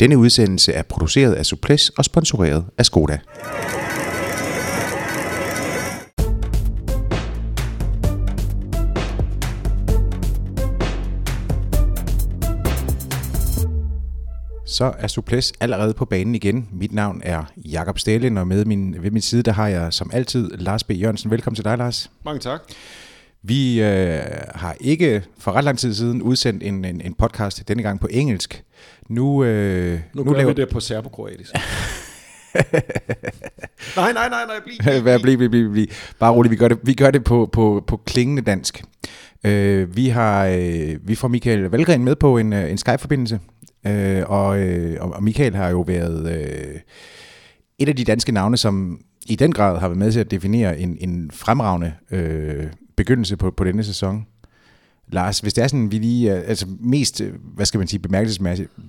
Denne udsendelse er produceret af Suples og sponsoreret af Skoda. Så er Suples allerede på banen igen. Mit navn er Jakob Stalin, og med min, ved min side der har jeg som altid Lars B. Jørgensen. Velkommen til dig, Lars. Mange tak. Vi øh, har ikke for ret lang tid siden udsendt en, en, en podcast, denne gang på engelsk. Nu, øh, Nu, nu gør laver... vi det på serbokroatisk. nej, nej, nej, nej, bliv, bliv, bliv. bliv, bliv, bliv. Bare roligt, vi gør det, vi gør det på, på, på klingende dansk. Øh, vi har øh, vi får Michael Valgren med på en, øh, en Skype-forbindelse, øh, og, øh, og Michael har jo været øh, et af de danske navne, som i den grad har været med til at definere en, en fremragende øh, begyndelse på, på denne sæson. Lars, hvis det er sådan, vi lige, øh, altså mest, øh, hvad skal man sige,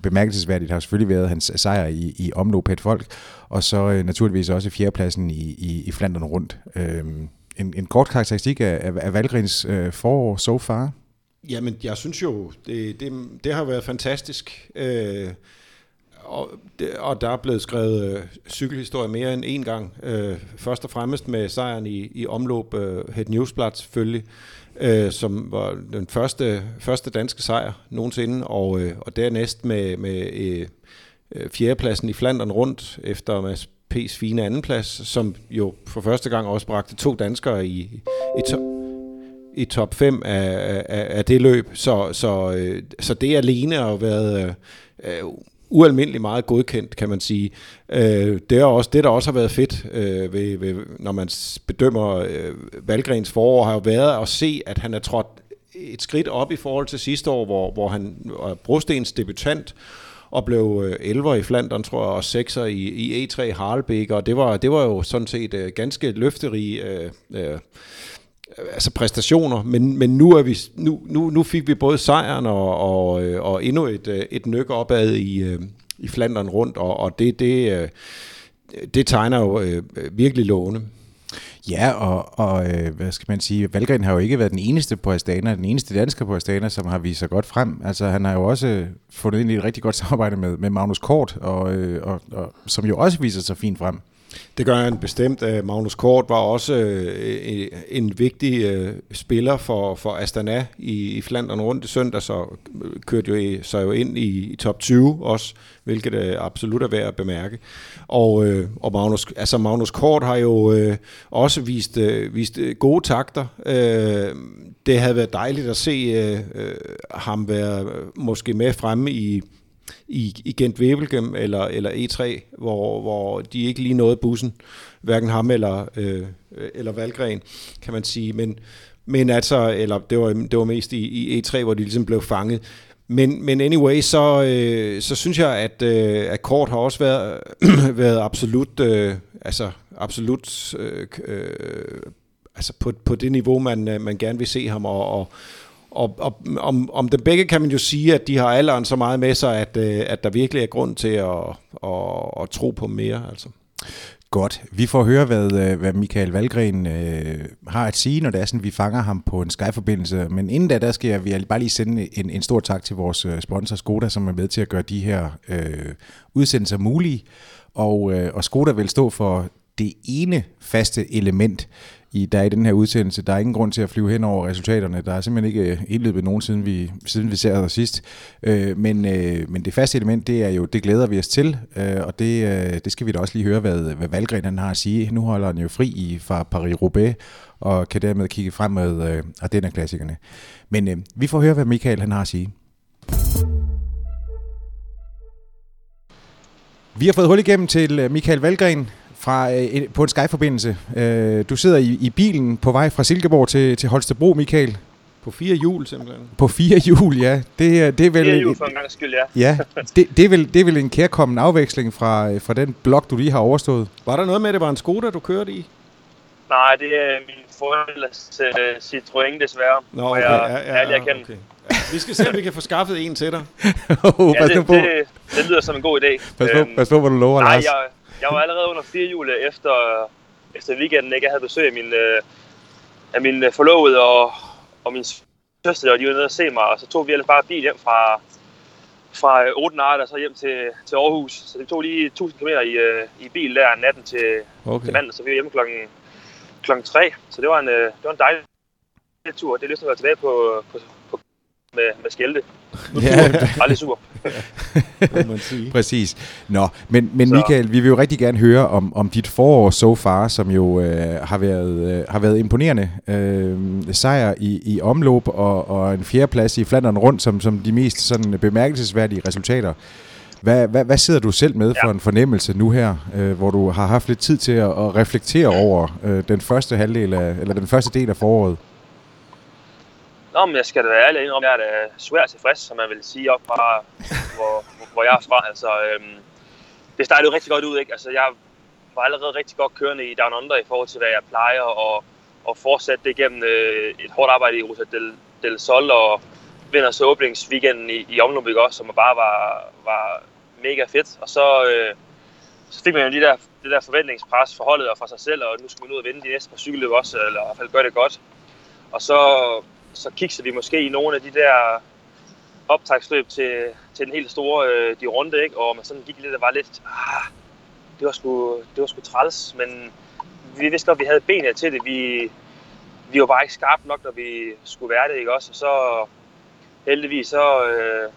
bemærkelsesværdigt har selvfølgelig været hans øh, sejr i, i omlop et folk, og så øh, naturligvis også fjerdepladsen i, i, i Flandern rundt. Øhm, en, en kort karakteristik af, af, af Valgrens øh, forår so far? Jamen, jeg synes jo, det, det, det har været fantastisk. Øh, og, det, og der er blevet skrevet øh, cykelhistorie mere end en gang. Øh, først og fremmest med sejren i, i omløb, øh, Het Newsblad selvfølgelig, øh, som var den første, første danske sejr nogensinde, og, øh, og dernæst med, med øh, øh fjerdepladsen i Flandern rundt, efter Mads P's fine andenplads, som jo for første gang også bragte to danskere i, i, to, i top 5 af, af, af det løb. Så, så, øh, så det alene har været... Øh, øh ualmindelig meget godkendt, kan man sige. Øh, det er også det, der også har været fedt, øh, ved, ved, når man bedømmer øh, Valgrens forår, har jo været at se, at han er trådt et skridt op i forhold til sidste år, hvor, hvor han var Brostens debutant, og blev øh, 11'er i Flandern, tror jeg, og 6'er i, i E3 Harlbæk, og det var, det var jo sådan set øh, ganske løfterige øh, øh, altså præstationer, men, men nu, er vi, nu, nu, nu fik vi både sejren og, og, øh, og endnu et, øh, et nyk opad i, øh, i Flandern rundt, og, og det, det, det tegner jo virkelig lovende. Ja, og, og hvad skal man sige, Valgren har jo ikke været den eneste på Astana, den eneste dansker på Astana, som har vist sig godt frem. Altså han har jo også fundet ind i et rigtig godt samarbejde med, med Magnus Kort, og, og, og, som jo også viser sig fint frem. Det gør han bestemt. Øh, Magnus Kort var også øh, en vigtig øh, spiller for, for Astana i, i Flandern rundt i søndag, så øh, kørte jo sig jo ind i, i top 20 også, hvilket øh, absolut er værd at bemærke. Og, øh, og Magnus, altså Magnus Kort har jo også vist, vist gode takter. det havde været dejligt at se ham være måske med fremme i i, i Gent Wevelgem eller, eller E3, hvor, hvor de ikke lige nåede bussen, hverken ham eller, øh, eller Valgren, kan man sige. Men, men altså, eller det var, det var mest i, i E3, hvor de ligesom blev fanget. Men, men anyway, så, øh, så synes jeg, at, øh, at Kort har også været, været absolut, øh, altså absolut øh, øh, altså på, på det niveau, man, øh, man gerne vil se ham, og, og, og, og om, om dem begge kan man jo sige, at de har alderen så meget med sig, at, øh, at der virkelig er grund til at, at, at tro på mere. Altså. Godt. Vi får høre, hvad, øh, hvad Michael Valgren øh, har at sige, når det er sådan, vi fanger ham på en Skype-forbindelse. Men inden da, der skal jeg, jeg bare lige sende en, en stor tak til vores øh, sponsor Skoda, som er med til at gøre de her øh, udsendelser mulige. Og, øh, og Skoda vil stå for det ene faste element i, der er i den her udsendelse. Der er ingen grund til at flyve hen over resultaterne. Der er simpelthen ikke øh, indløbet nogen, siden vi, siden vi ser dig sidst. Øh, men, øh, men det faste element, det er jo, det glæder vi os til, øh, og det, øh, det skal vi da også lige høre, hvad, hvad Valgren han har at sige. Nu holder han jo fri i, fra Paris-Roubaix, og kan dermed kigge frem med øh, Ardenner-klassikerne. Men øh, vi får høre, hvad Michael han har at sige. Vi har fået hul igennem til øh, Michael Valgren fra, øh, på en Skype-forbindelse. Øh, du sidder i, i bilen på vej fra Silkeborg til, til Holstebro, Michael. På fire hjul simpelthen. På fire hjul, ja. Det, det er vel, fire hjul for en gang skyld, ja. ja det, det, er vel, det er vel en kærkommen afveksling fra, øh, fra den blok, du lige har overstået. Var der noget med, at det var en Skoda, du kørte i? Nej, det er min forældres uh, Citroën desværre. Nå, okay. jeg, ja, ja, ja, okay. Ja, vi skal se, om vi kan få skaffet en til dig. oh, ja, det, det, det, lyder som en god idé. Pas på, pas på hvad du lover, Nej, Lars. jeg, jeg var allerede under fire jule efter, efter weekenden, ikke? Jeg havde besøg af min, øh, af min øh, forlovede og, og min søster, og de var nede og se mig, og så tog vi ellers bare bil hjem fra, fra øh, Odenart og så hjem til, til Aarhus. Så det tog lige 1000 km i, i bil der natten til, okay. til mandag, så vi var hjemme klokken, klokken 3. Så det var en, det var en dejlig tur. Det er lyst til at være tilbage på, på, på med, med skælte. Ja. Aldrig sige. Præcis. Nå, men, men Michael, vi vil jo rigtig gerne høre om, om dit forår so far, som jo øh, har, været, øh, har været imponerende. Øh, sejr i, i omløb og, og en fjerdeplads i Flandern rundt som, som de mest sådan, bemærkelsesværdige resultater. Hvad, hvad, hvad sidder du selv med for ja. en fornemmelse nu her, øh, hvor du har haft lidt tid til at, at reflektere over øh, den første halvdel af, eller den første del af foråret? Nå, men jeg skal da være ærlig om, jeg er da svært tilfreds, som man vil sige op fra, hvor, hvor jeg er fra. Altså, øhm, det startede jo rigtig godt ud, ikke? Altså, jeg var allerede rigtig godt kørende i Down Under i forhold til, hvad jeg plejer, og, og fortsætte det igennem øh, et hårdt arbejde i Rosa del, del Sol, og vinder så åbningsweekenden i, i Omlumbyg også, som bare var, var mega fedt. Og så, øh, så fik man jo de der, det der forventningspres for holdet og for sig selv, og nu skal man ud og vinde de næste par cykelløb også, eller i hvert fald gøre det godt. Og så så kigger vi måske i nogle af de der optagsløb til, til den helt store øh, de runde, ikke? og man sådan gik lidt og var lidt, ah, det var sgu, det var sgu træls, men vi vidste godt, at vi havde benene til det. Vi, vi var bare ikke skarpe nok, når vi skulle være det, ikke også? Og så heldigvis, så, øh,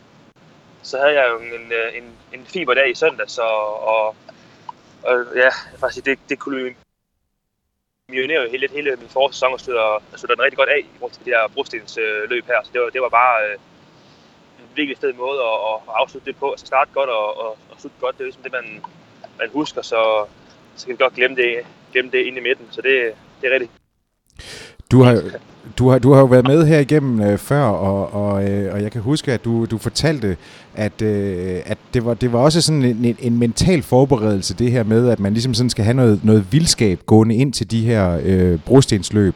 så havde jeg jo en, en, øh, en fiberdag i søndag, så, og, og ja, faktisk, det, det kunne millionær jo hele, hele min forårssæson og støtter, støtter den rigtig godt af i forhold til det her brostens øh, løb her. Så det var, det var bare øh, en virkelig fed måde at, at afslutte det på. Altså starte godt og, og, og slutte godt. Det er ligesom det, man, man husker, så, så kan vi godt glemme det, glemme det ind i midten. Så det, det er rigtigt. Du har, du har, du har jo været med her igennem øh, før, og, og, øh, og jeg kan huske, at du, du fortalte, at, øh, at det, var, det var også sådan en, en, en mental forberedelse, det her med, at man ligesom sådan skal have noget, noget vildskab gående ind til de her øh, brostensløb.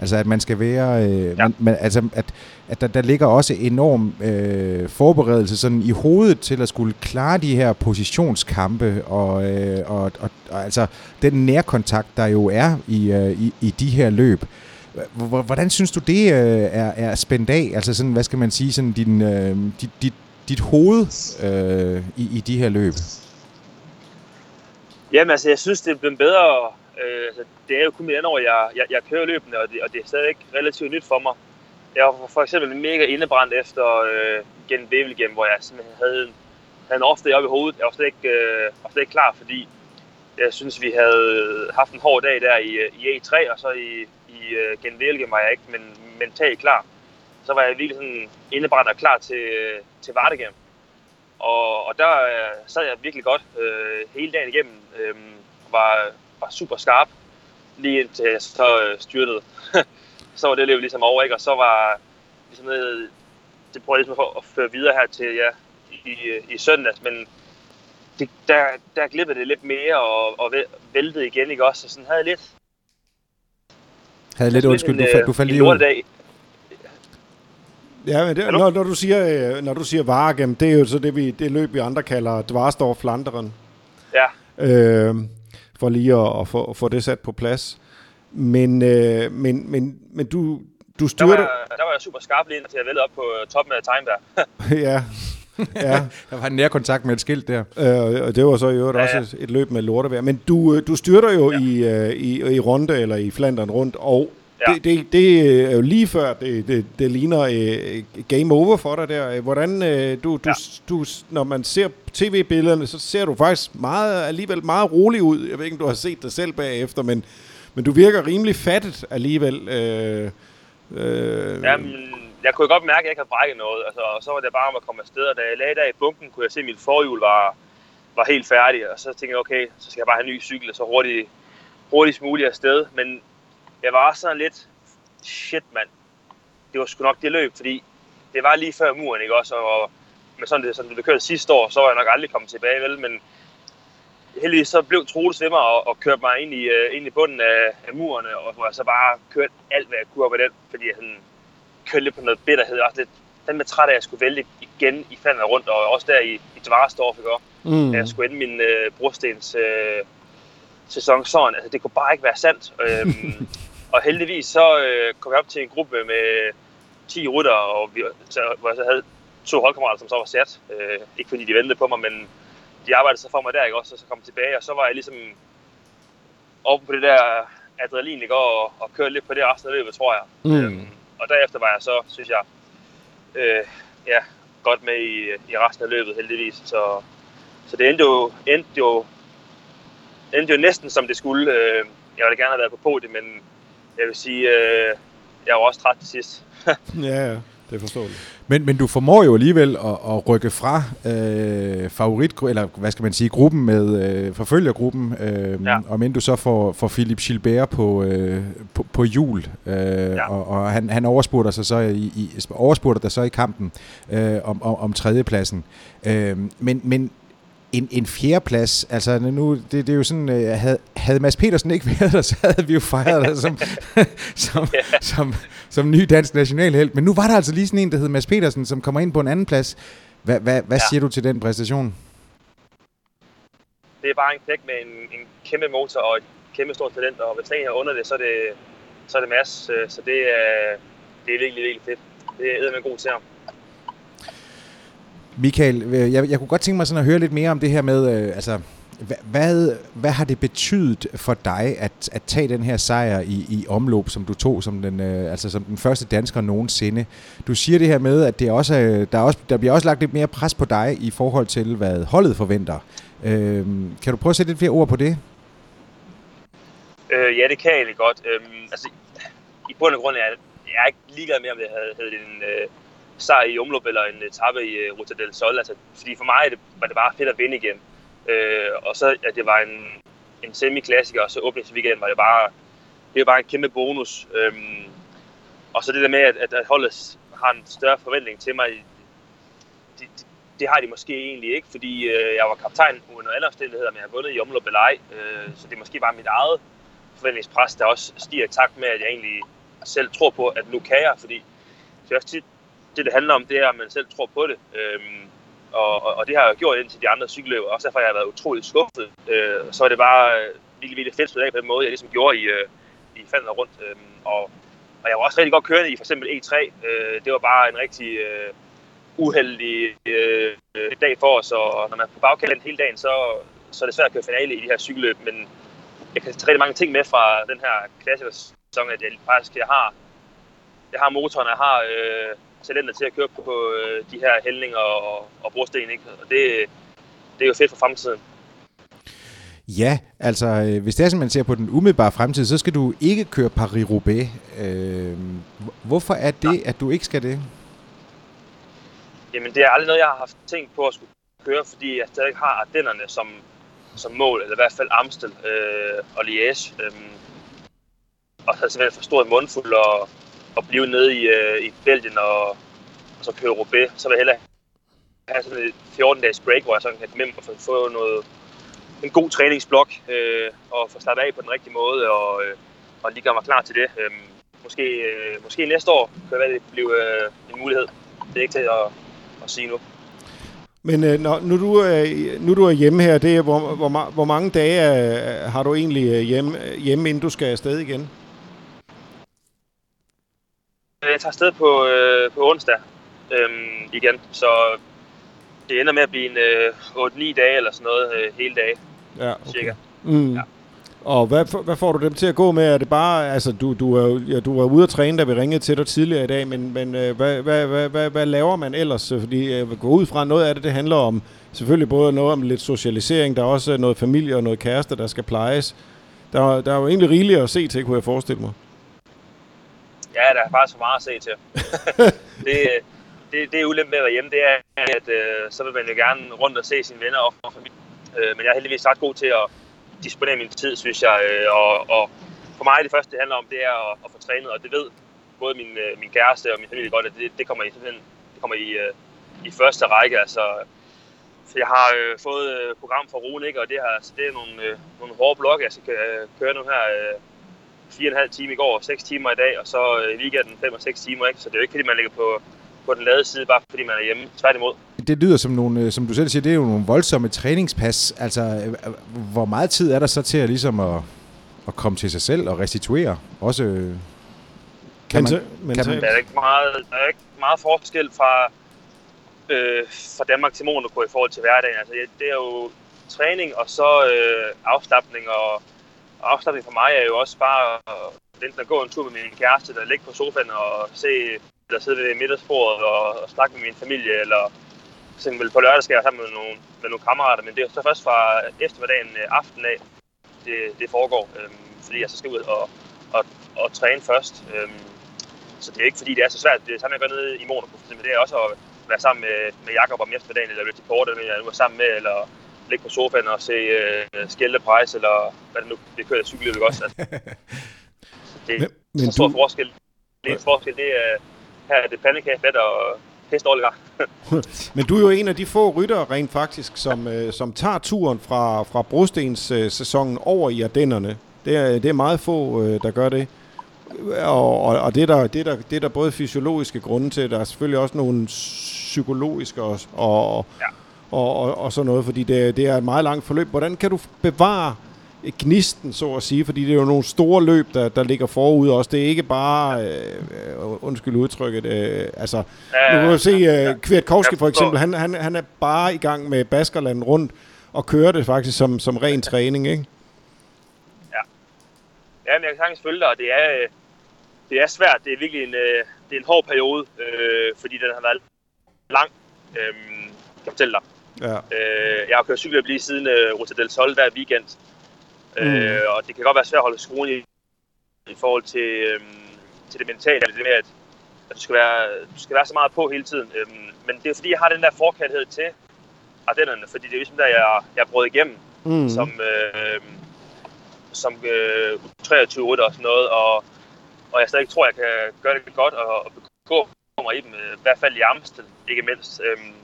Altså at man skal være, øh, ja. man, altså at, at der, der ligger også enorm øh, forberedelse sådan i hovedet til at skulle klare de her positionskampe og, øh, og, og, og altså den nærkontakt der jo er i, øh, i, i de her løb. Hvordan synes du, det øh, er, er spændt af? Altså sådan, hvad skal man sige, sådan din, øh, dit, dit, dit hoved øh, i, i de her løb? Jamen altså, jeg synes, det er blevet bedre. Øh, altså, det er jo kun mit andet år, jeg, jeg, jeg kører løbende, og det, og det er stadigvæk relativt nyt for mig. Jeg var for eksempel mega indebrændt efter øh, gennem Bevelgem, hvor jeg simpelthen havde, havde en ofte op i hovedet. Jeg var slet ikke, øh, var slet ikke klar, fordi jeg synes, vi havde haft en hård dag der i, øh, i E3, og så i, i øh, uh, Genvælge var jeg ikke, men mentalt klar. Så var jeg virkelig sådan indebrændt og klar til, til Vardegem. Og, og der uh, sad jeg virkelig godt uh, hele dagen igennem. Uh, var, var super skarp, lige indtil jeg så uh, styrtede. så var det løbet ligesom over, ikke? Og så var ligesom, uh, det prøvede jeg ligesom at føre videre her til, ja, i, i søndags, men det, der, der glippede det lidt mere og, og væltede igen, ikke også? Så sådan havde jeg lidt havde lidt undskyld, du, du faldt lige ud. Dag. Ja, men det, når, når, du siger, øh, når du siger Varegem, det er jo så det, vi, det løb, vi andre kalder Dvarstorf Flanderen. Ja. Øh, for lige at, at få, få det sat på plads. Men, øh, men, men, men du, du styrte... Der var, der var jeg super skarp lige til at vælge op på toppen af Timberg. ja, ja. der var en nærkontakt med et skilt der. Øh, og det var så i øvrigt ja, ja. også et, et løb med lortevejr. Men du, øh, du styrter jo ja. i, uh, i, i runde, eller i Flandern rundt, og ja. det, det, det er jo lige før, det, det, det ligner uh, game over for dig der. Hvordan, uh, du, du, ja. du, når man ser tv-billederne, så ser du faktisk meget, alligevel meget rolig ud. Jeg ved ikke, om du har set dig selv bagefter, men, men du virker rimelig fattet alligevel. Uh, uh, Jamen, jeg kunne godt mærke, at jeg ikke havde brækket noget, altså, og så var det bare om at komme afsted, og da jeg lagde der i bunken, kunne jeg se, at mit forhjul var, var helt færdig, og så tænkte jeg, okay, så skal jeg bare have en ny cykel, og så hurtigt, hurtigst muligt afsted, men jeg var også sådan lidt, shit mand, det var sgu nok det løb, fordi det var lige før muren, ikke også, og med sådan det, sådan det blev kørt sidste år, så var jeg nok aldrig kommet tilbage, vel, men heldigvis så blev Troels ved mig og, og kørte mig ind i, uh, ind i bunden af, af murene, og hvor jeg så bare kørte alt, hvad jeg kunne op ad den, fordi jeg sådan, kørte lidt på noget bitterhed. Også lidt, den med træt af, at jeg skulle vælge igen i fandet rundt, og også der i, i Dvarsdorf, ikke? Mm. jeg skulle ende min øh, brostens øh, sæson sådan. Altså, det kunne bare ikke være sandt. Øhm, og heldigvis så øh, kom jeg op til en gruppe med 10 rytter, og vi, så, hvor jeg så havde to holdkammerater, som så var sat. Øh, ikke fordi de ventede på mig, men de arbejdede så for mig der, ikke også? Og så kom jeg tilbage, og så var jeg ligesom oppe på det der adrenalin, ikke? Og, og kørte lidt på det resten af løbet, tror jeg. Mm. Øhm, og derefter var jeg så, synes jeg, øh, ja, godt med i, i resten af løbet, heldigvis. Så, så det endte jo, endte jo, endte jo næsten som det skulle. Øh, jeg ville gerne have været på podiet, men jeg vil sige, øh, jeg var også træt til sidst. ja, ja. Det er forståeligt. Men, men du formår jo alligevel at, at rykke fra øh, favorit, eller hvad skal man sige, gruppen med øh, forfølgergruppen, øh, ja. og men du så får, får Philip Gilbert på, øh, på, på jul, øh, ja. og, og han, han overspurgte sig så i, i, overspurgte dig så i kampen øh, om, om, om tredjepladsen. Øh, men, men en, en fjerdeplads, altså nu, det, det er jo sådan, øh, havde, havde Mads Petersen ikke været der, så havde vi jo fejret det som, som, yeah. som, som ny dansk nationalhelt. Men nu var der altså lige sådan en, der hed Mads Petersen, som kommer ind på en anden plads. Hvad, hvad, hvad ja. siger du til den præstation? Det er bare en knæk med en, en kæmpe motor og et kæmpe stort talent, og hvis en er under det, så er det, så er det Mads. Øh, så det er, det er virkelig, virkelig fedt. Det er med god til ham. Michael, øh, jeg, jeg kunne godt tænke mig sådan at høre lidt mere om det her med, øh, altså, hvad, hvad har det betydet for dig at, at tage den her sejr i, i omløb, som du tog som den, øh, altså som den første dansker nogensinde? Du siger det her med, at det også, øh, der, er også, der bliver også lagt lidt mere pres på dig i forhold til, hvad holdet forventer. Øh, kan du prøve at sætte lidt flere ord på det? Øh, ja, det kan jeg egentlig godt. Øh, altså, I bund og grund er jeg er ikke ligeglad med, om det havde, havde en... Øh, sejr i Umlup eller en øh, etape i uh, Ruta del Sol. Altså, fordi for mig det, var det bare fedt at vinde igen. Uh, og så at det var en, en semi-klassiker, og så åbningsweekend var det bare, det var bare en kæmpe bonus. Um, og så det der med, at, at holdet har en større forventning til mig, det, det, det har de måske egentlig ikke, fordi øh, jeg var kaptajn under alle omstændigheder, men jeg har vundet i Umlup eller ej. øh, så det er måske bare mit eget forventningspres, der også stiger i takt med, at jeg egentlig selv tror på, at nu kan jeg, fordi det er også tit, det, det handler om, det er, at man selv tror på det. Øhm, og, og, og det har jeg gjort indtil de andre cykelløber, også derfor har jeg været utrolig skuffet. Øh, så er det bare øh, virkelig, virkelig fedt af på den måde, jeg ligesom gjorde i, øh, i faldet rundt. Øhm, og, og jeg var også rigtig godt kørende i for eksempel E3. Øh, det var bare en rigtig øh, uheldig øh, dag for os, og når man er på bagkanten hele dagen, så, så er det svært at køre finale i de her cykelløb, men jeg kan tage rigtig mange ting med fra den her klassiker sæson, at jeg faktisk jeg har, jeg har motoren, jeg har øh, talenter til at køre på øh, de her hældninger og, og brosten. Ikke? Og det, det er jo fedt for fremtiden. Ja, altså øh, hvis det er sådan, man ser på den umiddelbare fremtid, så skal du ikke køre Paris-Roubaix. Øh, hvorfor er det, ja. at du ikke skal det? Jamen det er aldrig noget, jeg har haft tænkt på at skulle køre, fordi jeg stadig har Ardennerne som, som mål, eller i hvert fald Amstel øh, og Liège. Øh, og har simpelthen for stor mundfuld og, at blive nede i, øh, i Belgien og, og så køre Roubaix, så vil jeg hellere have sådan et 14-dages break, hvor jeg sådan kan komme hjem og få noget, en god træningsblok øh, og få slappet af på den rigtige måde og, øh, og lige gøre mig klar til det. Øh, måske, øh, måske næste år kan det blive øh, en mulighed. Det er ikke til at, at sige nu. Men øh, når, nu, du er, nu du er hjemme her, det er, hvor, hvor, hvor mange dage øh, har du egentlig øh, hjemme, hjemme, inden du skal afsted igen? Jeg tager afsted på, øh, på onsdag øh, igen, så det ender med at blive en øh, 8-9 dage eller sådan noget øh, hele dage, ja, okay. cirka. Mm. Ja. Og hvad, hvad får du dem til at gå med? Er det bare, altså du, du, er, ja, du er ude at træne, da vi ringede til dig tidligere i dag, men, men øh, hvad, hvad, hvad, hvad, hvad laver man ellers? Fordi jeg vil gå ud fra, noget af det, det handler om selvfølgelig både noget om lidt socialisering, der er også noget familie og noget kæreste, der skal plejes. Der, der er jo egentlig rigeligt at se til, kunne jeg forestille mig. Ja, der er faktisk så meget at se til. det, det, det er ulempe med at være hjemme, det er, at øh, så vil man jo gerne rundt og se sine venner og familie. Øh, men jeg er heldigvis ret god til at disponere min tid, synes jeg. Øh, og, og for mig det første, det handler om, det er at, at få trænet, og det ved både min, øh, min kæreste og min familie godt, at det, det kommer i, det kommer i, øh, i første række. Altså, så jeg har øh, fået øh, program fra Rune, ikke? og det, har, altså, det er nogle, øh, nogle hårde blokke, jeg skal øh, køre nu her. Øh, 4,5 timer i går, 6 timer i dag, og så øh, i weekenden 5 og 6 timer. Ikke? Så det er jo ikke fordi, man ligger på, på den lade side, bare fordi man er hjemme. Tværtimod. Det lyder som nogle, øh, som du selv siger, det er jo nogle voldsomme træningspas. Altså, øh, hvor meget tid er der så til at, ligesom at, at komme til sig selv og restituere? Også, kan man, men, kan man, der, er ikke meget, der er ikke meget forskel fra, øh, fra Danmark til Monaco i forhold til hverdagen. Altså, det er jo træning og så øh, afslappning, og afslappning for mig er jo også bare enten at gå en tur med min kæreste, der ligger på sofaen og se, eller sidde ved middagsbordet og, og snakke med min familie, eller eksempel på lørdag skal jeg sammen med nogle, med nogle kammerater, men det er så først fra eftermiddagen øh, aften af, det, det foregår, øhm, fordi jeg så skal ud og, og, og træne først. Øhm, så det er ikke fordi, det er så svært. Det er samme, jeg gør nede i Monaco, for eksempel. Det er også at være sammen med, med Jakob om eftermiddagen, eller til Porter, men jeg nu er sammen med, eller ligge på sofaen og se uh, Skjelde Price, eller hvad det nu, det kører cykeløb også. Altså. det er men, så stor du... forskel. Det er forskel, det er, her er det pandekage, og Oliver. Men du er jo en af de få ryttere rent faktisk, som, øh, som tager turen fra, fra Brostens øh, sæsonen over i Ardennerne. Det er, det er meget få, øh, der gør det. Og, og, og det, er der, det, er der, det er der både fysiologiske grunde til, der er selvfølgelig også nogle psykologiske og, og, ja. Og, og, og sådan noget, fordi det, det er et meget langt forløb. Hvordan kan du bevare gnisten, så at sige, fordi det er jo nogle store løb, der, der ligger forud også. Det er ikke bare, øh, undskyld udtrykket, øh, altså, nu kan du se, øh, Kwiatkowski for eksempel, han, han, han er bare i gang med Baskerland rundt, og kører det faktisk som, som ren træning, ikke? Ja. Ja, men jeg kan sagtens følge dig, og det er, øh, det er svært. Det er virkelig en, øh, det er en hård periode, øh, fordi den har været lang, øh, kan jeg fortælle dig. Ja. Øh, jeg har kørt cykeløb lige siden øh, Ruta del Sol hver weekend, Mm. Øh, og det kan godt være svært at holde skruen i, i forhold til, øhm, til det mentale, det med, at, at du, skal være, du skal være så meget på hele tiden. Øhm, men det er fordi, jeg har den der forkærlighed til Ardennerne, fordi det er ligesom der, jeg, jeg brød igennem mm. som, øh, som øh, 23 8 og sådan noget, og, og jeg stadig tror, jeg kan gøre det godt og, og begå mig i dem, i hvert fald i Amstel, ikke mindst. Øhm,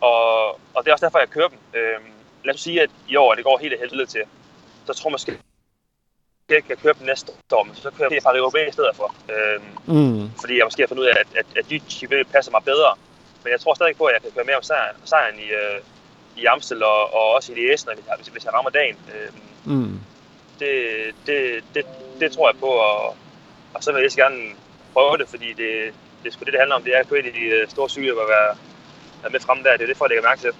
og, og det er også derfor, jeg kører dem. Øhm, lad os sige, at i år det går helt helvede til så tror jeg måske, jeg kan køre dem næste år, men så kører jeg fra Rio i stedet for. Øhm, mm. Fordi jeg måske har fundet ud af, at, at, at de passer mig bedre. Men jeg tror stadig på, at jeg kan køre mere om sejren, sejren i, øh, i Amstel og, og også i Liège, hvis, hvis jeg rammer dagen. Øhm, mm. det, det, det, det tror jeg på, og, og så vil jeg så gerne prøve det, fordi det, det er sgu det, det handler om. Det er at køre i de øh, store cykler og være, være med frem der. Det er det, for at lægge mærke til.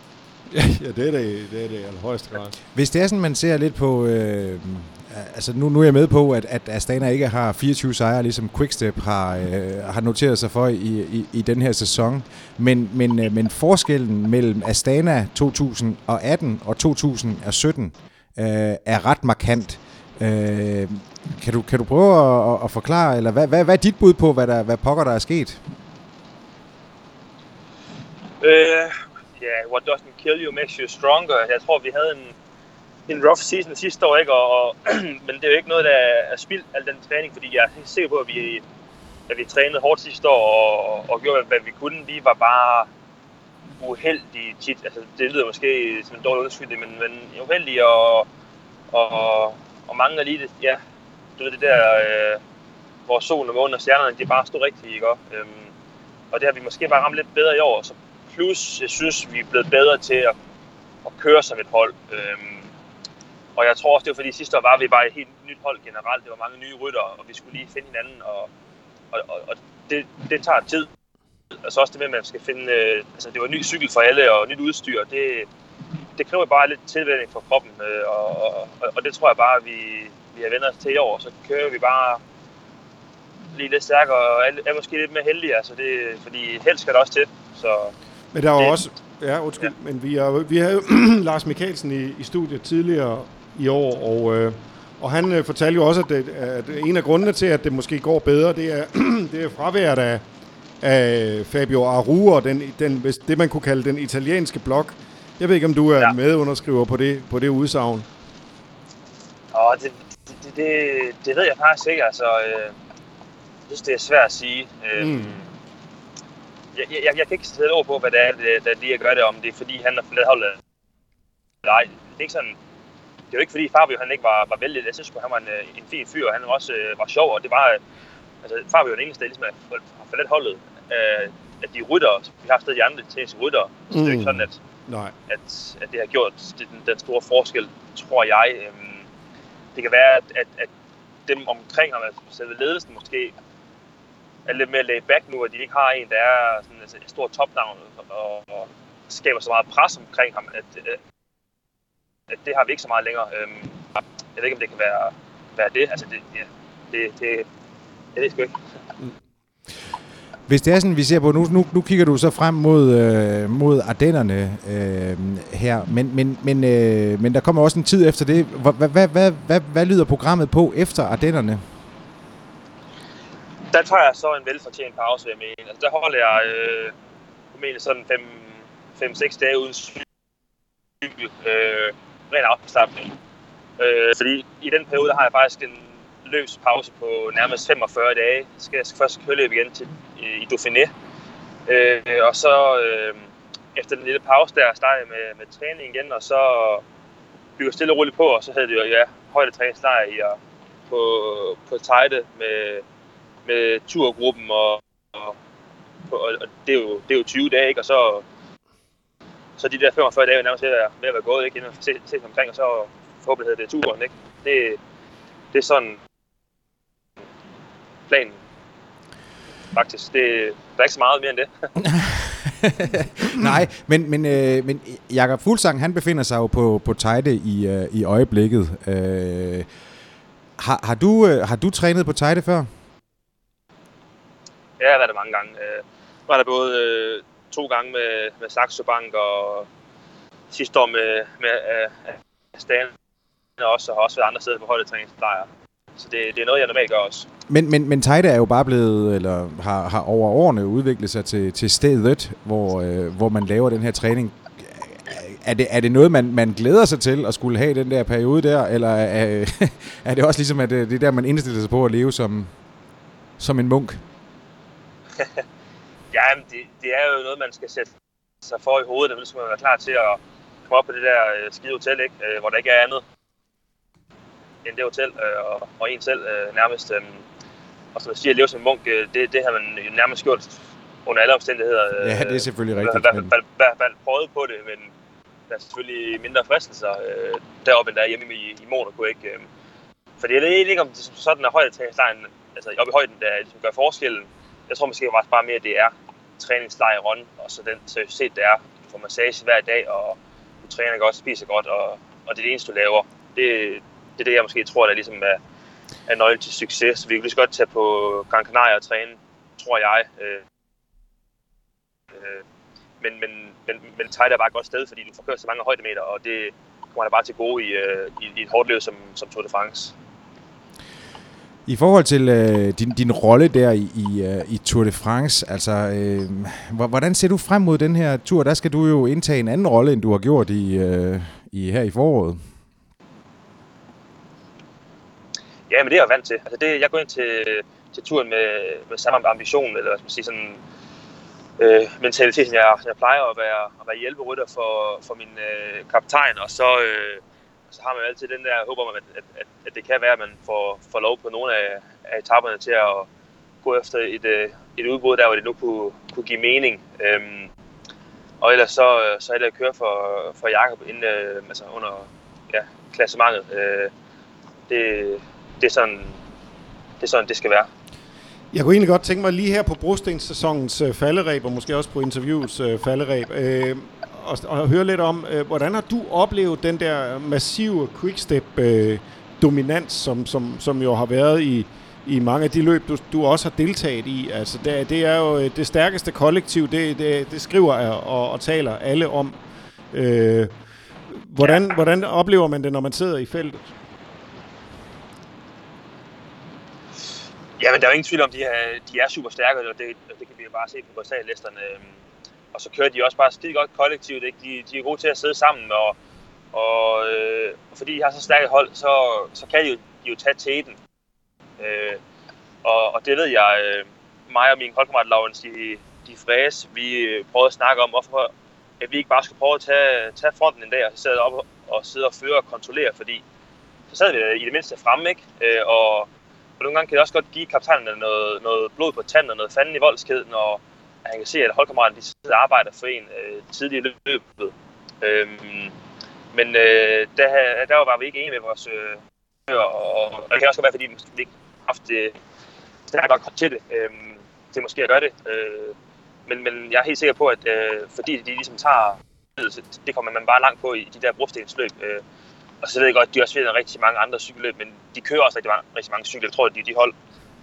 Ja, det er det, det er det i højeste grad. Hvis det er sådan, man ser lidt på... Øh, altså nu, nu er jeg med på, at, at Astana ikke har 24 sejre, ligesom Quickstep har, øh, har noteret sig for i, i, i den her sæson. Men, men, øh, men forskellen mellem Astana 2018 og 2017 øh, er ret markant. Øh, kan, du, kan du prøve at, at forklare, eller hvad, hvad, hvad er dit bud på, hvad, der, hvad pokker der er sket? Øh, ja, what doesn't kill you makes you stronger. Jeg tror, vi havde en, en rough season sidste år, ikke? Og, og men det er jo ikke noget, der er spildt, al den træning, fordi jeg er sikker på, at vi, at vi trænede hårdt sidste år og, og gjorde, hvad vi kunne. Vi var bare uheldige tit. Altså, det lyder måske som en dårlig undskyldning, men, men uheldige og, og, og mange af lige, ja, du ved det der, øh, hvor solen og månen og stjernerne, de bare stod rigtigt, ikke? Øhm, og det har vi måske bare ramt lidt bedre i år, så Plus, jeg synes, vi er blevet bedre til at, at køre som et hold. Øhm, og jeg tror også, det var fordi sidste år var vi bare et helt nyt hold generelt. Det var mange nye rytter, og vi skulle lige finde hinanden. Og, og, og, og det, det tager tid. Altså også det med, at man skal finde... Øh, altså det var ny cykel for alle og nyt udstyr. Det, det kræver bare lidt tilvænning for kroppen. Øh, og, og, og, det tror jeg bare, vi, vi har vendt os til i år. Så kører vi bare lige lidt stærkere og er, er måske lidt mere heldige. Altså det, fordi helst skal der også til. Så men der var det, også... Ja, undskyld. Ja. Men vi, er, vi havde Lars Mikkelsen i, i studiet tidligere i år, og, øh, og han øh, fortalte jo også, at, det, at en af grundene til, at det måske går bedre, det er, det er fraværet af, af Fabio Aru og den, den, det, man kunne kalde den italienske blok. Jeg ved ikke, om du er ja. medunderskriver på det, på det udsagn. Åh, det, det, det, det ved jeg faktisk ikke. Altså, øh, jeg synes, det er svært at sige. Øh, mm jeg, jeg, jeg kan ikke sætte ord på, hvad det er, der lige gør det, om det er fordi, han har forladt holdet. Nej, det er ikke sådan. Det er jo ikke fordi Fabio han ikke var, var vældig. Jeg synes han var en, øh, en fin fyr, og han var også øh, var sjov, og det var, altså Fabio er den eneste, der ligesom har forladt holdet. Øh, at de rytter, vi har stadig de andre til rytter, så mm. det er ikke mm. sådan, at, Nej. At, at det har gjort det, den, den store forskel, tror jeg. Øhm, det kan være, at, at, at dem omkring ham, altså selve ledelsen måske, er lidt mere laid back nu, og de ikke har en, der er sådan altså, et stort topnavn og, og skaber så meget pres omkring ham, at, øh, at det har vi ikke så meget længere. Øhm, jeg ved ikke, om det kan være, være det. Altså, det, ja, det, det, jeg ved sgu ikke. Mm. Hvis det er sådan, vi ser på, nu, nu, nu kigger du så frem mod, øh, mod Ardennerne øh, her, men, men, men, øh, men der kommer også en tid efter det. Hvad, hvad, hvad, hvad, hvad lyder programmet på efter Ardennerne? Der tager jeg så en velfortjent pause, jeg mener. Altså, der holder jeg øh, mener sådan 5-6 dage uden cykel. Øh, ren afslappning. Øh, fordi i den periode, der har jeg faktisk en løs pause på nærmest 45 dage. Så skal jeg først køre igen til, i, i Dauphiné. Øh, og så øh, efter den lille pause der, starter jeg med, med træning igen, og så bygger stille og roligt på, og så havde det jo, ja, højdetræningslejr i, og på, på Tejde med, med turgruppen, og, og, og, det, er jo, det er jo 20 dage, ikke? og så, så de der 45 dage er nærmest ved at, ved at være gået, ikke? inden man ses, ses omkring, og så forhåbentlig det turen. Ikke? Det, det er sådan planen. Faktisk. Det, der er ikke så meget mere end det. Nej, men, men, øh, men Jakob Fuglsang, han befinder sig jo på, på Tejde i, øh, i øjeblikket. Øh, har, har, du, øh, har du trænet på Tejde før? Ja, jeg har været der mange gange. Øh, var der både øh, to gange med, med Saxo Bank og sidste år med, med øh, Stan også, og har også været andre steder på holdetræningslejre. Så det, det er noget, jeg normalt gør også. Men, men, men Tejda er jo bare blevet, eller har, har over årene udviklet sig til, til stedet, hvor, øh, hvor man laver den her træning. Er det, er det noget, man, man glæder sig til at skulle have den der periode der, eller er, er det også ligesom, at det, det er der, man indstiller sig på at leve som, som en munk? Ja, men det, det er jo noget, man skal sætte sig for i hovedet, og så skal man være klar til at komme op på det der øh, skide hotel, ikke? Øh, hvor der ikke er andet end det hotel øh, og, og en selv nærmest. Og som jeg siger, at leve som munk, det, det har man nærmest gjort under alle omstændigheder. Ja, det er selvfølgelig rigtigt. I hvert fald, prøvet på det, men der er selvfølgelig mindre fristelser øh, deroppe, end der er hjemme i, i Monaco. Ikke? Øh, for det er ikke om det sådan, at højdetræningslejren, altså oppe i højden, der ligesom gør forskellen. Jeg tror måske faktisk bare mere, at det er træningslejr i Ron, og så den seriøsitet, der er. Du får massage hver dag, og du træner godt, spiser godt, og, og det er det eneste, du laver. Det, det er det, jeg måske tror, der ligesom er, er nøglen til succes. Så vi kan lige så godt tage på Gran Canaria og træne, tror jeg. Øh, øh, men, men, men, men Thailand er bare et godt sted, fordi du får kørt så mange højdemeter, og det kommer der bare til gode i, øh, i, i et hårdt løb som, som Tour de France. I forhold til øh, din, din rolle der i, i, øh, i Tour de France, altså, øh, hvordan ser du frem mod den her tur? Der skal du jo indtage en anden rolle, end du har gjort i, øh, i her i foråret. Ja, men det er jeg vant til. Altså det, jeg går ind til, til turen med, med samme ambition, eller hvad skal man sige, sådan øh, mentalitet, som jeg, jeg plejer at være, at være hjælperytter for, for min øh, kaptajn, og så, øh, så har man jo altid den der håb om, at, at, at, at det kan være, at man får, får lov på nogle af, af etaperne til at gå efter et, øh, et udbrud der, hvor det nu kunne, kunne give mening. Øhm, og ellers så, så er det at køre for, for Jakob inden, øh, altså under ja, klassementet. Øh, det, det er sådan, det er sådan, det skal være. Jeg kunne egentlig godt tænke mig lige her på brostenssæsonens øh, falderæb, og måske også på interviews øh, falderæb, øh, og, og høre lidt om, øh, hvordan har du oplevet den der massive quickstep-dominans, øh, som, som, som jo har været i, i mange af de løb, du, du også har deltaget i. Altså, det, det er jo øh, det stærkeste kollektiv, det, det, det skriver jeg og, og taler alle om. Øh, hvordan, ja. hvordan oplever man det, når man sidder i feltet? Ja, men der er jo ingen tvivl om, at de er, de er super stærke, og det, det kan vi jo bare se på USA-listerne. Og så kører de også bare skide godt kollektivt. Ikke? De, de er gode til at sidde sammen, og, og øh, fordi de har så stærkt hold, så, så kan de jo, de jo tage tæten. Øh, og, og det ved jeg, øh, mig og min holdkammerat Laurens, de, de fræs, vi øh, prøvede at snakke om, hvorfor at vi ikke bare skulle prøve at tage, tage fronten en dag, og så sidde op og sidde og føre og kontrollere, fordi så sad vi i det mindste fremme, ikke? Øh, og og nogle gange kan det også godt give kaptajnen noget, noget blod på tanden og noget fanden i voldskeden, når han kan se, at holdkammeraterne de sidder og arbejder for en øh, tidligere i løbet. Øhm, men øh, der, der var vi ikke enige med vores øh, og, og det kan også være, fordi vi ikke har haft det stærkt nok til det. øh, til måske at gøre det. Øh, men, men jeg er helt sikker på, at øh, fordi de ligesom tager det kommer man bare langt på i de der brostensløb. Øh, og så ved jeg godt, at de også vinder rigtig mange andre cykelløb, men de kører også rigtig mange, rigtig mange cykler. Jeg tror, at de, de hold,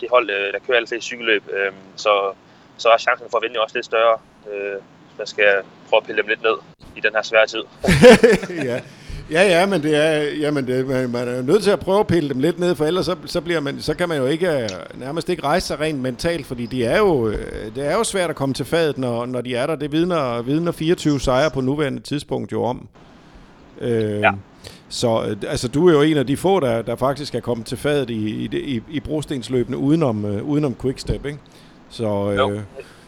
de hold øh, der kører alle flere cykelløb, øh, så, så er chancen for at vinde også lidt større. Øh, så jeg skal prøve at pille dem lidt ned i den her svære tid. ja. Ja, ja, men det er, jamen det, man, man er nødt til at prøve at pille dem lidt ned, for ellers så, så, bliver man, så kan man jo ikke, nærmest ikke rejse sig rent mentalt, fordi de er jo, øh, det er jo svært at komme til fadet, når, når de er der. Det vidner, vidner 24 sejre på nuværende tidspunkt jo om. Øh, ja. Så øh, altså, du er jo en af de få, der, der faktisk er kommet til fadet i, i, i, i brostensløbene udenom, uh, udenom Quickstep, ikke? Så, jo,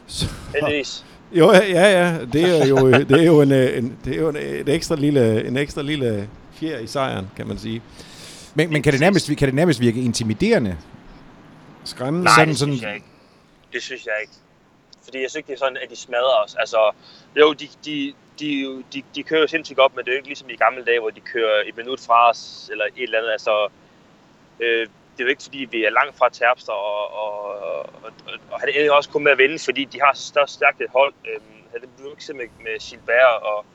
så, heldigvis. Jo, ja, ja, det er jo, det er jo, en, en, det er jo en, en, ekstra lille, en ekstra lille fjer i sejren, kan man sige. Men, men kan, det nærmest, kan det nærmest virke intimiderende? Skræmmende? Nej, sådan, det synes jeg ikke. Det synes jeg ikke. Fordi jeg synes ikke, det er sådan, at de smadrer os. Altså, jo, de, de, de, de, de kører jo sindssygt op, men det er jo ikke ligesom i gamle dage, hvor de kører et minut fra os, eller et eller andet. Altså, øh, det er jo ikke, fordi vi er langt fra Terpstra, og, og, og, og han er også kun med at vinde, fordi de har så stærkt et hold. Øhm, havde det ikke med, med Gilbert og,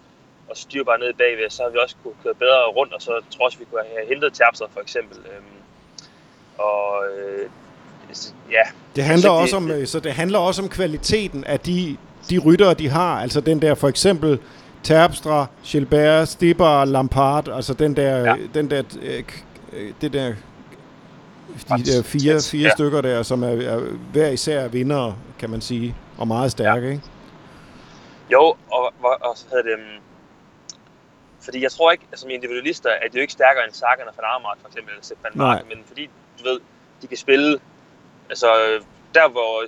og styr bare ned bagved, så har vi også kunne køre bedre rundt, og så tror jeg vi kunne have hentet Terpstra for eksempel. Øhm, og øh, ja. Det handler også om, det, så det handler også om kvaliteten af de, de ryttere, de har. Altså den der for eksempel Terpstra, Gilbert, Stipper, Lampard, altså den der, ja. den der, øh, det der de der fire, fire ja. stykker der, som er, er hver især vinder, kan man sige, og meget stærke, ja. ikke? Jo, og, og, og så hedder det, um, fordi jeg tror ikke, altså, som individualister, at det jo ikke stærkere end Sagan og Van Aert, for eksempel, eller Sepp Van Marken, men fordi, du ved, de kan spille, altså der hvor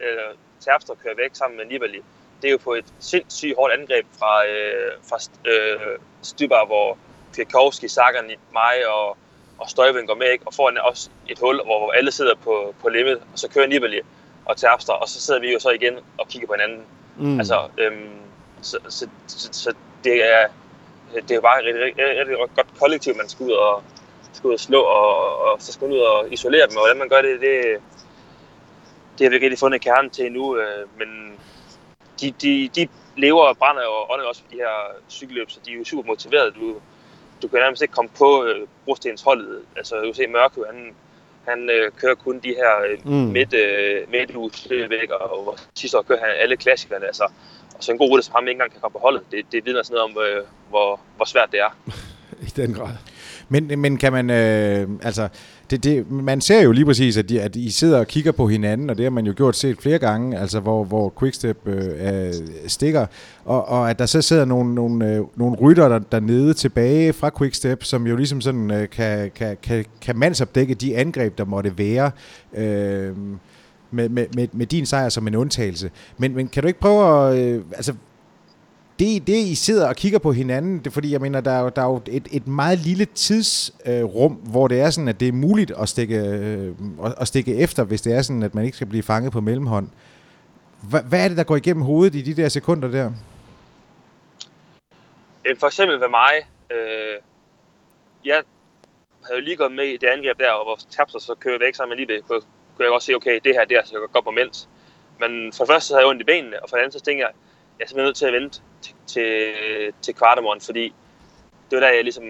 øh, Terpstra kører væk sammen med Nibali, det er jo på et sindssygt hårdt angreb fra, øh, fra øh, Stybar, hvor Kwiatkowski, Sagan, mig og og Støjvind går med, ikke? og får også et hul, hvor alle sidder på, på limit, og så kører Nibali og Terpstra, og så sidder vi jo så igen og kigger på hinanden. Mm. Altså, øhm, så, så, så, så, det er det er bare et rigtig, rigtig, rigtig godt kollektiv, man skal ud og, skal ud og slå, og, og så skal man ud og isolere dem, og hvordan man gør det, det, det har vi ikke rigtig fundet kernen til endnu, øh, men de, de, de lever og brænder og ånder også for de her cykelløb, så de er jo super motiverede. Du, du kan nærmest ikke komme på øh, brostens holdet. Altså, du kan se Mørke, han, han øh, kører kun de her øh, mm. midt, øh, midtuges væk, og, og sidste år kører han alle klassikerne. Altså, og så en god rute som ham ikke engang kan komme på holdet, det, det vidner sådan noget om, øh, hvor, hvor svært det er. I den grad. Men, men kan man, øh, altså, det, det, man ser jo lige præcis, at, de, at I sidder og kigger på hinanden, og det har man jo gjort set flere gange, altså hvor, hvor Quickstep øh, stikker, og, og at der så sidder nogle, nogle, øh, nogle rytter der, dernede tilbage fra Quickstep, som jo ligesom sådan øh, kan, kan, kan, kan mandsopdække de angreb, der måtte være. Øh, med, med, med, med din sejr som en undtagelse. Men, men kan du ikke prøve at... Øh, altså, det, det, I sidder og kigger på hinanden, det fordi, jeg mener, der er jo, der er jo et, et meget lille tidsrum, øh, hvor det er sådan, at det er muligt at stikke, øh, at stikke efter, hvis det er sådan, at man ikke skal blive fanget på mellemhånd. Hva, hvad er det, der går igennem hovedet i de der sekunder der? Øh, for eksempel ved mig, øh, jeg havde jo lige gået med i det angreb der, hvor Tapser så kører væk sammen med lige kunne, kunne jeg godt se, okay, det her, det så altså så godt på mens. Men for det første så havde jeg ondt i benene, og for det andet så tænkte jeg, jeg er simpelthen nødt til at vente til, til, til kvartemorgen, fordi det var der, jeg ligesom...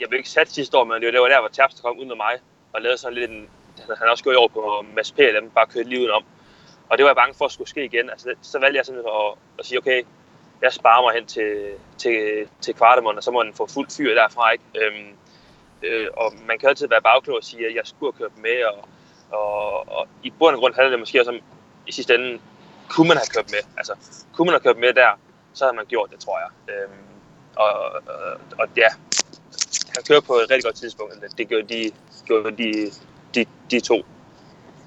Jeg blev ikke sat sidste år, men det var der, der hvor Terpstra kom ud med mig og lavede sådan lidt en... Han også gjort over på Mads P. dem bare kørte livet om. Og det var jeg bange for at skulle ske igen. Altså, så valgte jeg simpelthen at, at sige, okay, jeg sparer mig hen til, til, til kvartemorgen, og så må den få fuldt fyr derfra. Ikke? Øhm, øh, og man kan altid være bagklog og sige, at jeg skulle have kørt med, og, og, og i bund og grund handler det måske også om, i sidste ende, kunne man have kørt med? Altså, kunne man have kørt med der, så havde man gjort det, tror jeg. Øhm, og, og, og ja, han kører på et rigtig godt tidspunkt. Det gjorde de, gjorde de, de, de to.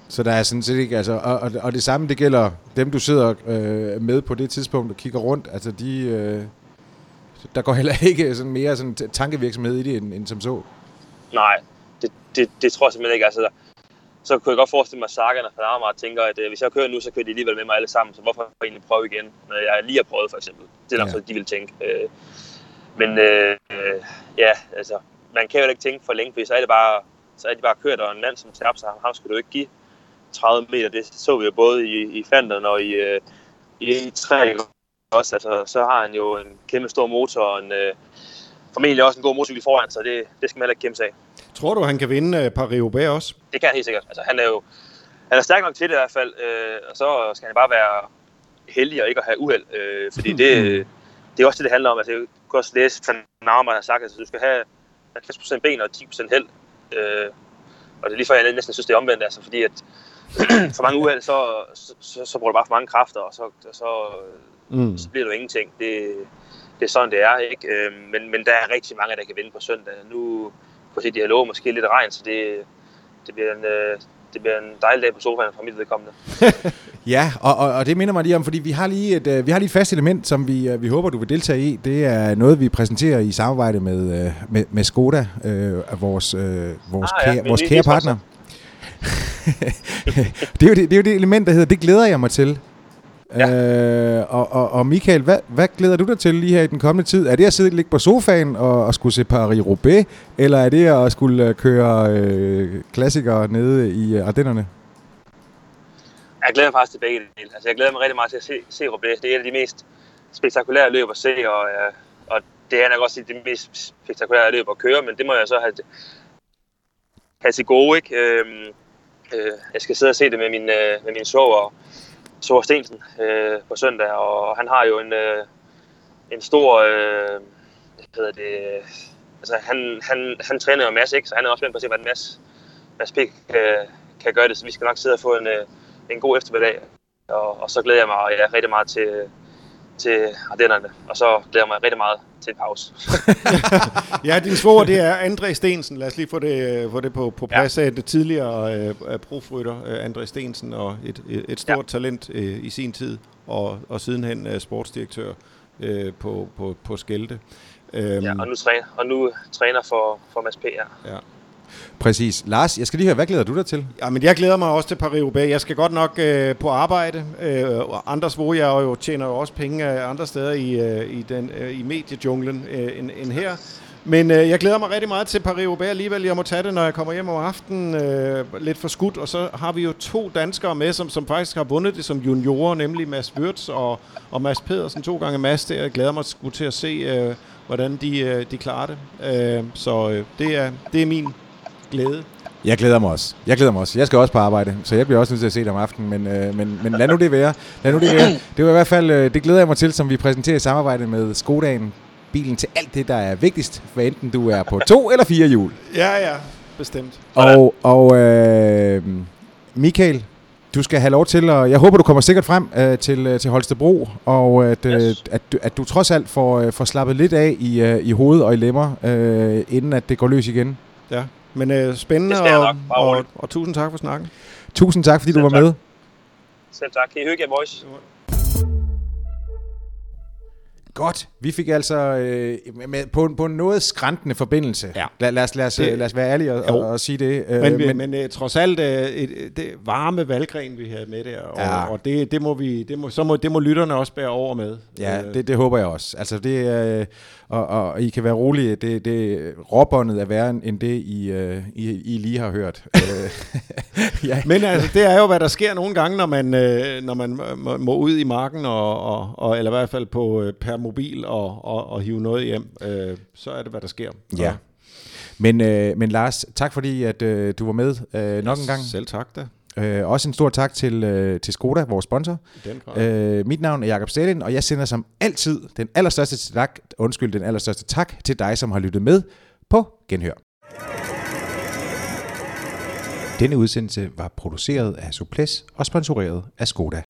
Så der er sådan set ikke, altså, og, og, og det samme, det gælder dem, du sidder øh, med på det tidspunkt og kigger rundt, altså de, øh, der går heller ikke sådan mere sådan tankevirksomhed i det, end, end som så. Nej, det, det, det tror jeg simpelthen ikke. Altså, så kunne jeg godt forestille mig, at Sagan og Fanarmar tænker, at øh, hvis jeg kører nu, så kører de alligevel med mig alle sammen, så hvorfor egentlig prøve igen, når jeg lige har prøvet for eksempel. Det er nok ja. så, de vil tænke. Øh, men øh, ja, altså, man kan jo ikke tænke for længe, for så er det bare, så er de bare kørt, og en mand som Terpstra, ham skulle du ikke give 30 meter. Det så vi jo både i, i Flandern og i, øh, i E3 også. Altså, så har han jo en kæmpe stor motor og en, øh, formentlig også en god motorcykel foran, så det, det skal man heller ikke kæmpe sig af. Tror du, han kan vinde uh, Paris-Roubaix også? Det kan han helt sikkert. Altså, han er jo han er stærk nok til det i hvert fald, øh, og så skal han bare være heldig og ikke at have uheld, øh, fordi det, det er også det, det handler om. Altså, jeg kunne også læse, Van Naumann har sagt, at altså, du skal have 50% ben og 10% held. Øh, og det er lige før, jeg næsten synes, det er omvendt, altså, fordi at for mange uheld, så, så, så, så bruger du bare for mange kræfter, og så, så, mm. så bliver du ingenting. Det, det er sådan, det er. Ikke? Øh, men, men der er rigtig mange, der kan vinde på søndag. Nu på det dialog måske lidt regn, så det, det bliver en, øh, det bliver en dejlig dag på sofaen fra mit vedkommende. ja, og, og, og det minder mig lige om, fordi vi har lige et, uh, vi har lige et fast element, som vi, uh, vi håber, du vil deltage i. Det er noget, vi præsenterer i samarbejde med, med, med Skoda, uh, vores, uh, vores, ah, kære, ja, vores kære partner. det, er jo det, det er jo det element, der hedder, det glæder jeg mig til. Ja. Øh, og, og, og Michael, hvad, hvad glæder du dig til lige her i den kommende tid? Er det at sidde og ligge på sofaen og, og skulle se Paris-Roubaix, eller er det at skulle øh, køre øh, klassikere nede i øh, Ardennerne? Jeg glæder mig faktisk til begge dele. Altså, jeg glæder mig rigtig meget til at se, se Roubaix. Det er et af de mest spektakulære løb at se, og, øh, og det er nok også de mest spektakulære løb at køre, men det må jeg så have, have til gode. Ikke? Øh, øh, jeg skal sidde og se det med min, øh, med min show, og Thor Stensen øh, på søndag, og han har jo en, øh, en stor, øh, hvad hedder det, altså han, han, han træner jo Mads, ikke? så han er også spændt på at se, hvordan Mads, Mads P. Kan, kan gøre det, så vi skal nok sidde og få en, øh, en god eftermiddag, og, og så glæder jeg mig ja, rigtig meget til, til Ardennerne, og så glæder jeg mig rigtig meget til en pause. ja, din svor, det er André Stensen. Lad os lige få det, få det på, på plads ja. det tidligere øh, profrytter, øh, André Stensen, og et, et stort ja. talent øh, i sin tid, og, og sidenhen øh, sportsdirektør øh, på, på, på Skelte. Øhm, ja, og nu træner, og nu træner for, for Mads P. Ja. ja. Præcis. Lars, jeg skal lige høre, hvad glæder du dig til? Ja, men jeg glæder mig også til Paris-Roubaix. Jeg skal godt nok øh, på arbejde. Øh, Anders hvor jeg jo tjener jo også penge øh, andre steder i, øh, i, den, øh, i mediejunglen øh, end, end her. Men øh, jeg glæder mig rigtig meget til Paris-Roubaix alligevel. Jeg må tage det, når jeg kommer hjem om aftenen øh, lidt for skudt. Og så har vi jo to danskere med, som, som faktisk har vundet det som juniorer, nemlig Mads Wirtz og, og Mads Pedersen. To gange Mads der. Jeg glæder mig til at se, øh, hvordan de, øh, de klarer det. Øh, så øh, det, er, det er min glæde. Jeg glæder mig også. Jeg glæder mig også. Jeg skal også på arbejde, så jeg bliver også nødt til at se det om aftenen. Men, øh, men, men lad nu det være. Lad nu det være. Det var i hvert fald, øh, det glæder jeg mig til, som vi præsenterer i samarbejde med Skodaen. Bilen til alt det, der er vigtigst, for enten du er på to eller fire hjul. Ja, ja, bestemt. Og, og øh, Michael, du skal have lov til, og jeg håber, du kommer sikkert frem øh, til, øh, til Holstebro, og at, øh, yes. at, du, at du trods alt får, øh, får slappet lidt af i, øh, i hovedet og i lemmer, øh, inden at det går løs igen. Ja, men øh, spændende, og, og, og, og tusind tak for snakken. Tusind tak, fordi Selv du var tak. med. Selv tak. Kan I hygge jer, boys? Godt. Vi fik altså øh, med, på, en, på en noget skræntende forbindelse. Ja. Lad, lad, os, lad, os, det, lad os være ærlige og, og, og sige det. Øh, men men, men uh, trods alt uh, et, det varme valgren, vi havde med der, og, ja. og det, det, må vi, det, må, så må, det må lytterne også bære over med. Ja, det, det håber jeg også. Altså det, uh, og, og I kan være rolige, det, det råbåndet er værre end det, I, uh, I, I lige har hørt. ja. Men altså, det er jo, hvad der sker nogle gange, når man, uh, når man må, må ud i marken, og, og, og, eller i hvert fald på per mobil, og, og, og hive noget hjem, øh, så er det, hvad der sker. Ja. Men, øh, men Lars, tak fordi at øh, du var med øh, nok yes, en gang. Selv tak da. Øh, også en stor tak til, øh, til Skoda, vores sponsor. Øh, mit navn er Jakob Stalin, og jeg sender som altid den allerstørste tak, undskyld, den allerstørste tak til dig, som har lyttet med på Genhør. Denne udsendelse var produceret af Suples og sponsoreret af Skoda.